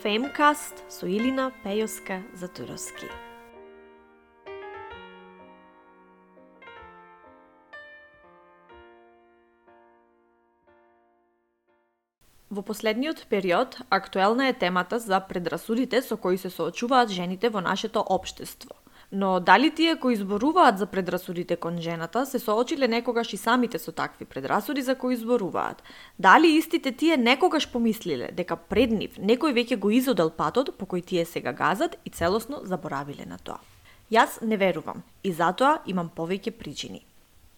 Фемкаст со Илина Пејоска Затуровски. Во последниот период, актуелна е темата за предрасудите со кои се соочуваат жените во нашето општество. Но дали тие кои зборуваат за предрасудите кон жената се соочиле некогаш и самите со такви предрасуди за кои зборуваат? Дали истите тие некогаш помислиле дека пред нив некој веќе го изодел патот по кој тие сега газат и целосно заборавиле на тоа? Јас не верувам и затоа имам повеќе причини.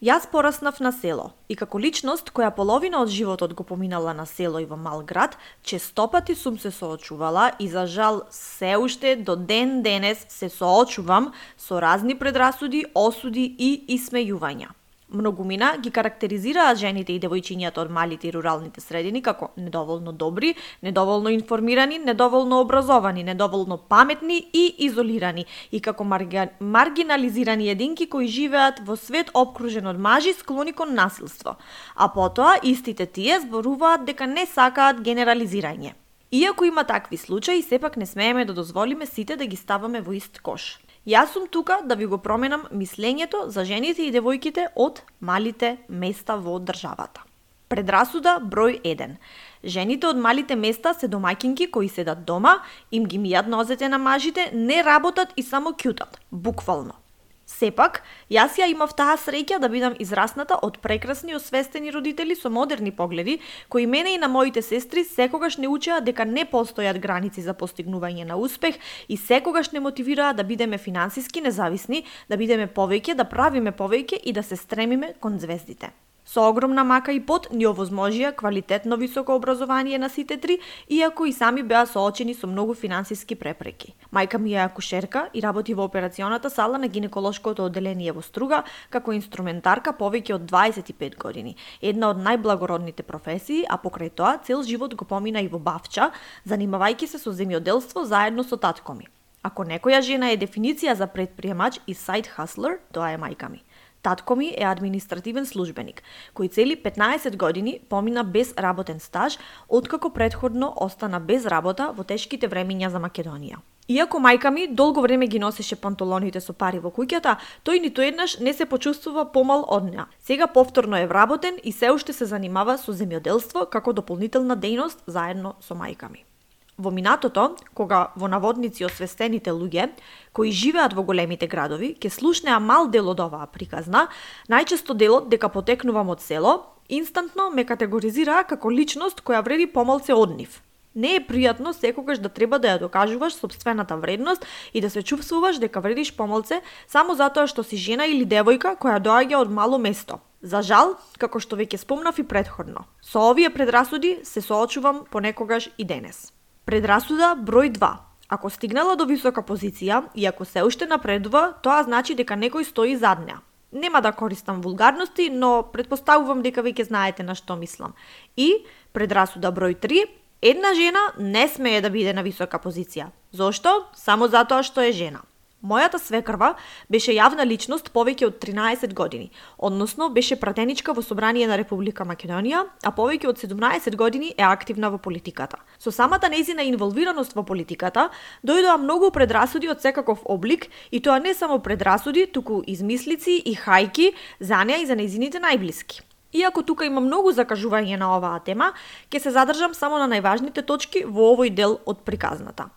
Јас пораснав на село и како личност која половина од животот го поминала на село и во мал град, честопати сум се соочувала и за жал се уште до ден денес се соочувам со разни предрасуди, осуди и исмејувања. Многумина ги карактеризираат жените и девојчињата од малите и руралните средини како недоволно добри, недоволно информирани, недоволно образовани, недоволно паметни и изолирани и како марги... маргинализирани единки кои живеат во свет обкружен од мажи склони кон насилство. А потоа истите тие зборуваат дека не сакаат генерализирање. Иако има такви случаи, сепак не смееме да дозволиме сите да ги ставаме во ист кош. Јас сум тука да ви го променам мислењето за жените и девојките од малите места во државата. Предрасуда број 1. Жените од малите места се домаќинки кои седат дома, им ги мијат нозете на мажите, не работат и само кјутат, буквално. Сепак, јас ја имав таа среќа да бидам израсната од прекрасни освестени родители со модерни погледи, кои мене и на моите сестри секогаш не учеа дека не постојат граници за постигнување на успех и секогаш не мотивираа да бидеме финансиски независни, да бидеме повеќе, да правиме повеќе и да се стремиме кон звездите. Со огромна мака и пот ни овозможија квалитетно високо образование на сите три, иако и сами беа соочени со многу финансиски препреки. Мајка ми е акушерка и работи во операционата сала на гинеколошкото одделение во Струга како инструментарка повеќе од 25 години. Една од најблагородните професии, а покрај тоа цел живот го помина и во Бавча, занимавајќи се со земјоделство заедно со татко ми. Ако некоја жена е дефиниција за предприемач и сайт хаслер, тоа е мајка ми. Татко ми е административен службеник, кој цели 15 години помина без работен стаж, откако предходно остана без работа во тешките времиња за Македонија. Иако мајка ми долго време ги носеше панталоните со пари во куќата, тој ниту еднаш не се почувствува помал од неа. Сега повторно е вработен и се уште се занимава со земјоделство како дополнителна дејност заедно со мајка ми. Во минатото, кога во наводници освестените луѓе, кои живеат во големите градови, ке слушнеа мал дел од оваа приказна, најчесто делот дека потекнувам од село, инстантно ме категоризираа како личност која вреди помалце од нив. Не е пријатно секогаш да треба да ја докажуваш собствената вредност и да се чувствуваш дека вредиш помалце само затоа што си жена или девојка која доаѓа од мало место. За жал, како што веќе спомнав и предходно, со овие предрасуди се соочувам понекогаш и денес. Предрасуда број 2. Ако стигнала до висока позиција и ако се уште напредува, тоа значи дека некој стои зад неа. Нема да користам вулгарности, но предпоставувам дека веќе знаете на што мислам. И, предрасуда број 3, една жена не смее да биде на висока позиција. Зошто? Само затоа што е жена. Мојата свекрва беше јавна личност повеќе од 13 години, односно беше пратеничка во Собрание на Република Македонија, а повеќе од 17 години е активна во политиката. Со самата незина инволвираност во политиката, дојдоа многу предрасуди од секаков облик, и тоа не само предрасуди, туку измислици и хајки за неа и за незините најблиски. Иако тука има многу закажување на оваа тема, ќе се задржам само на најважните точки во овој дел од приказната.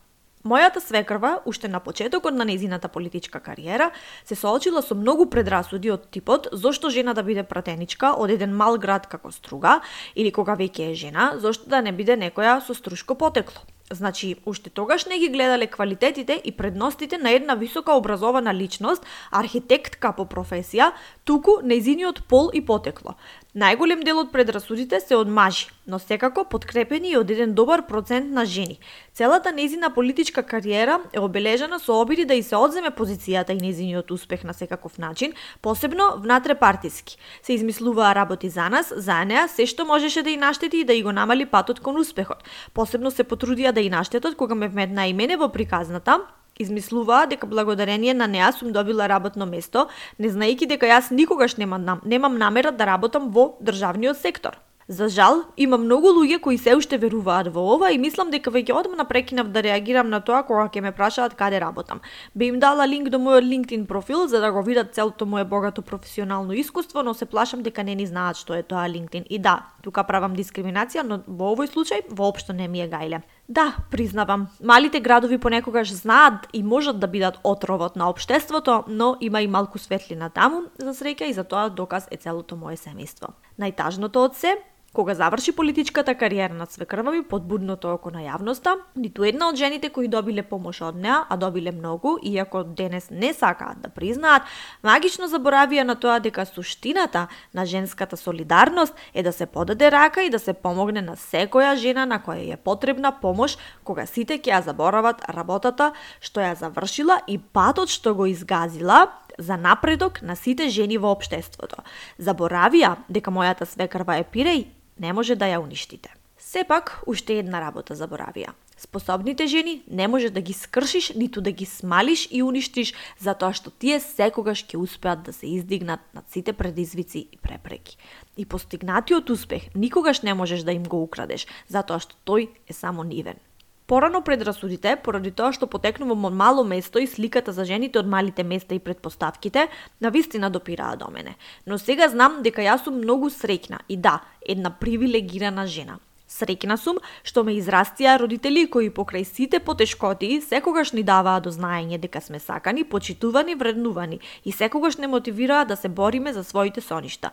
Мојата свекрва, уште на почетокот на незината политичка кариера, се соочила со многу предрасуди од типот зошто жена да биде пратеничка од еден мал град како Струга, или кога веќе е жена, зошто да не биде некоја со струшко потекло. Значи, уште тогаш не ги гледале квалитетите и предностите на една висока образована личност, архитектка по професија, туку незиниот пол и потекло. Најголем дел од предрасудите се од мажи, но секако подкрепени и од еден добар процент на жени. Целата незина политичка кариера е обележана со обиди да и се одземе позицијата и незиниот успех на секаков начин, посебно внатре партиски. Се измислуваа работи за нас, за неа, се што можеше да и наштети и да и го намали патот кон успехот. Посебно се потрудија да и наштетот кога ме вметна и мене во приказната, Измислуваа дека благодарение на неа сум добила работно место, не знаејќи дека јас никогаш немам, немам намера да работам во државниот сектор. За жал, има многу луѓе кои се уште веруваат во ова и мислам дека веќе одмна прекинав да реагирам на тоа кога ќе ме прашаат каде работам. Би им дала линк до мојот LinkedIn профил за да го видат целото мое богато професионално искуство, но се плашам дека не ни знаат што е тоа LinkedIn. И да, тука правам дискриминација, но во овој случај воопшто не ми е гајле. Да, признавам, малите градови понекогаш знаат и можат да бидат отровот на општеството, но има и малку светлина таму, за среќа и за тоа доказ е целото мое семејство. Најтажното од се Кога заврши политичката кариера на свекрва ми под будното око на јавноста, ниту една од жените кои добиле помош од неа, а добиле многу, иако денес не сакаат да признаат, магично заборавија на тоа дека суштината на женската солидарност е да се подаде рака и да се помогне на секоја жена на која е потребна помош кога сите ќе ја заборават работата што ја завршила и патот што го изгазила за напредок на сите жени во општеството. Заборавија дека мојата свекрва е Пирей не може да ја уништите. Сепак, уште една работа заборавија. Способните жени не може да ги скршиш, ниту да ги смалиш и уништиш, затоа што тие секогаш ќе успеат да се издигнат над сите предизвици и препреки. И постигнатиот успех никогаш не можеш да им го украдеш, затоа што тој е само нивен. Порано предрасудите, поради тоа што потекнувам од мало место и сликата за жените од малите места и предпоставките, на вистина допираа до мене. Но сега знам дека јас сум многу среќна и да, една привилегирана жена. Среќна сум што ме израстија родители кои покрај сите потешкоти секогаш ни даваа до знаење дека сме сакани, почитувани, вреднувани и секогаш не мотивираа да се бориме за своите соништа.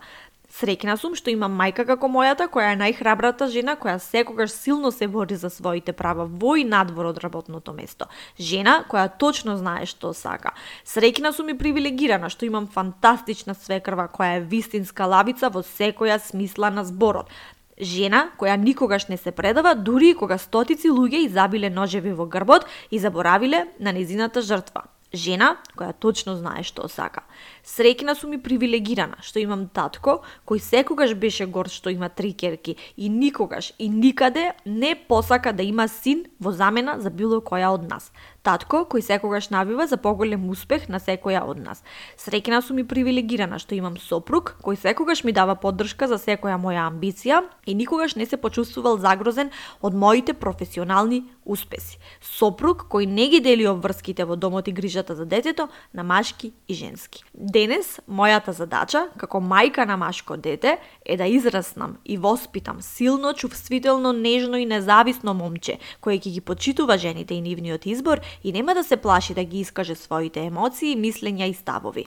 Среќна сум што имам мајка како мојата, која е најхрабрата жена, која секогаш силно се бори за своите права во и надвор од работното место. Жена која точно знае што сака. Среќна сум и привилегирана што имам фантастична свекрва која е вистинска лавица во секоја смисла на зборот. Жена која никогаш не се предава, дури и кога стотици луѓе изабиле ножеви во грбот и заборавиле на незината жртва. Жена која точно знае што сака. Среќна сум и привилегирана што имам татко кој секогаш беше горд што има три керки и никогаш и никаде не посака да има син во замена за било која од нас. Татко кој секогаш навива за поголем успех на секоја од нас. Среќна сум и привилегирана што имам сопруг кој секогаш ми дава поддршка за секоја моја амбиција и никогаш не се почувствувал загрозен од моите професионални успеси. Сопруг кој не ги дели обврските во домот и грижата за детето на машки и женски. Денес, мојата задача, како мајка на машко дете, е да израснам и воспитам силно, чувствително, нежно и независно момче, кое ќе ги почитува жените и нивниот избор и нема да се плаши да ги искаже своите емоции, мислења и ставови.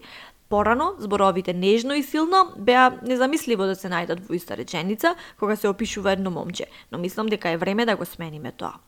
Порано, зборовите нежно и силно беа незамисливо да се најдат во иста реченица кога се опишува едно момче, но мислам дека е време да го смениме тоа.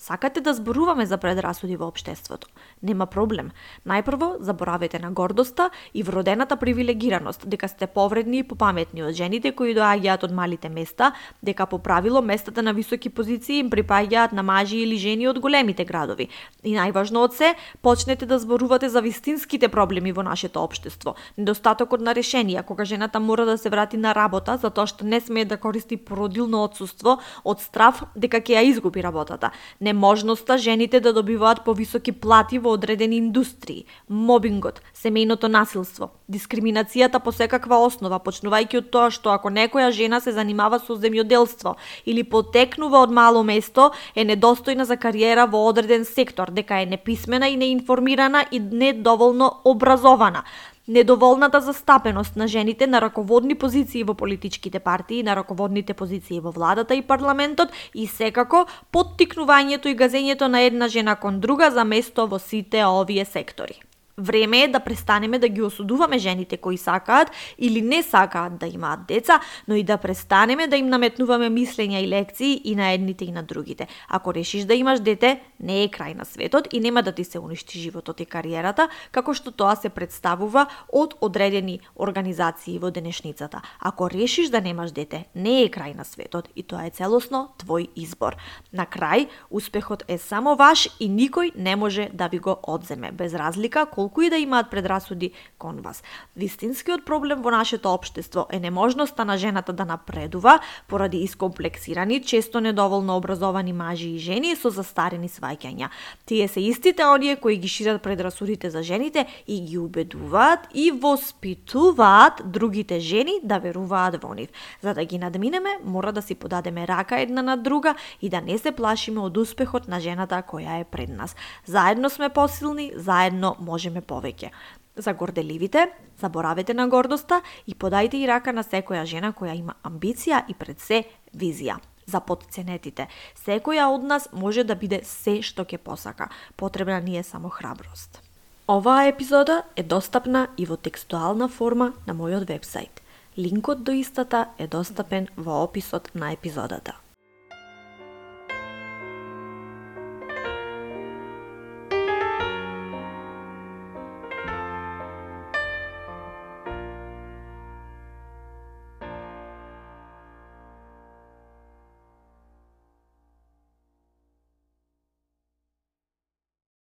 Сакате да зборуваме за предрасуди во општеството? Нема проблем. Најпрво, заборавете на гордоста и вродената привилегираност, дека сте повредни и попаметни од жените кои доаѓаат од малите места, дека по правило местата на високи позиции им припаѓаат на мажи или жени од големите градови. И најважно од се, почнете да зборувате за вистинските проблеми во нашето општество. Недостатокот на решенија, кога жената мора да се врати на работа затоа што не смее да користи породилно одсуство од страф дека ќе ја изгуби работата неможноста жените да добиваат повисоки плати во одредени индустрии, мобингот, семејното насилство, дискриминацијата по секаква основа, почнувајќи од тоа што ако некоја жена се занимава со земјоделство или потекнува од мало место, е недостојна за кариера во одреден сектор, дека е неписмена и неинформирана и недоволно образована недоволната застапеност на жените на раководни позиции во политичките партии, на раководните позиции во владата и парламентот и секако поттикнувањето и газењето на една жена кон друга за место во сите овие сектори. Време е да престанеме да ги осудуваме жените кои сакаат или не сакаат да имаат деца, но и да престанеме да им наметнуваме мислења и лекции и на едните и на другите. Ако решиш да имаш дете, не е крај на светот и нема да ти се уништи животот и кариерата, како што тоа се представува од одредени организации во денешницата. Ако решиш да немаш дете, не е крај на светот и тоа е целосно твој избор. На крај, успехот е само ваш и никој не може да ви го одземе, без разлика колку толку и да имаат предрасуди кон вас. Вистинскиот проблем во нашето општество е неможноста на жената да напредува поради искомплексирани, често недоволно образовани мажи и жени со застарени сваќања. Тие се истите оние кои ги шират предрасудите за жените и ги убедуваат и воспитуваат другите жени да веруваат во нив. За да ги надминеме, мора да си подадеме рака една на друга и да не се плашиме од успехот на жената која е пред нас. Заедно сме посилни, заедно можеме повеќе. За горделивите, заборавете на гордоста и подајте и рака на секоја жена која има амбиција и пред се визија за подценетите. Секоја од нас може да биде се што ќе посака. Потребна ни е само храброст. Оваа епизода е достапна и во текстуална форма на мојот вебсайт. Линкот до истата е достапен во описот на епизодата.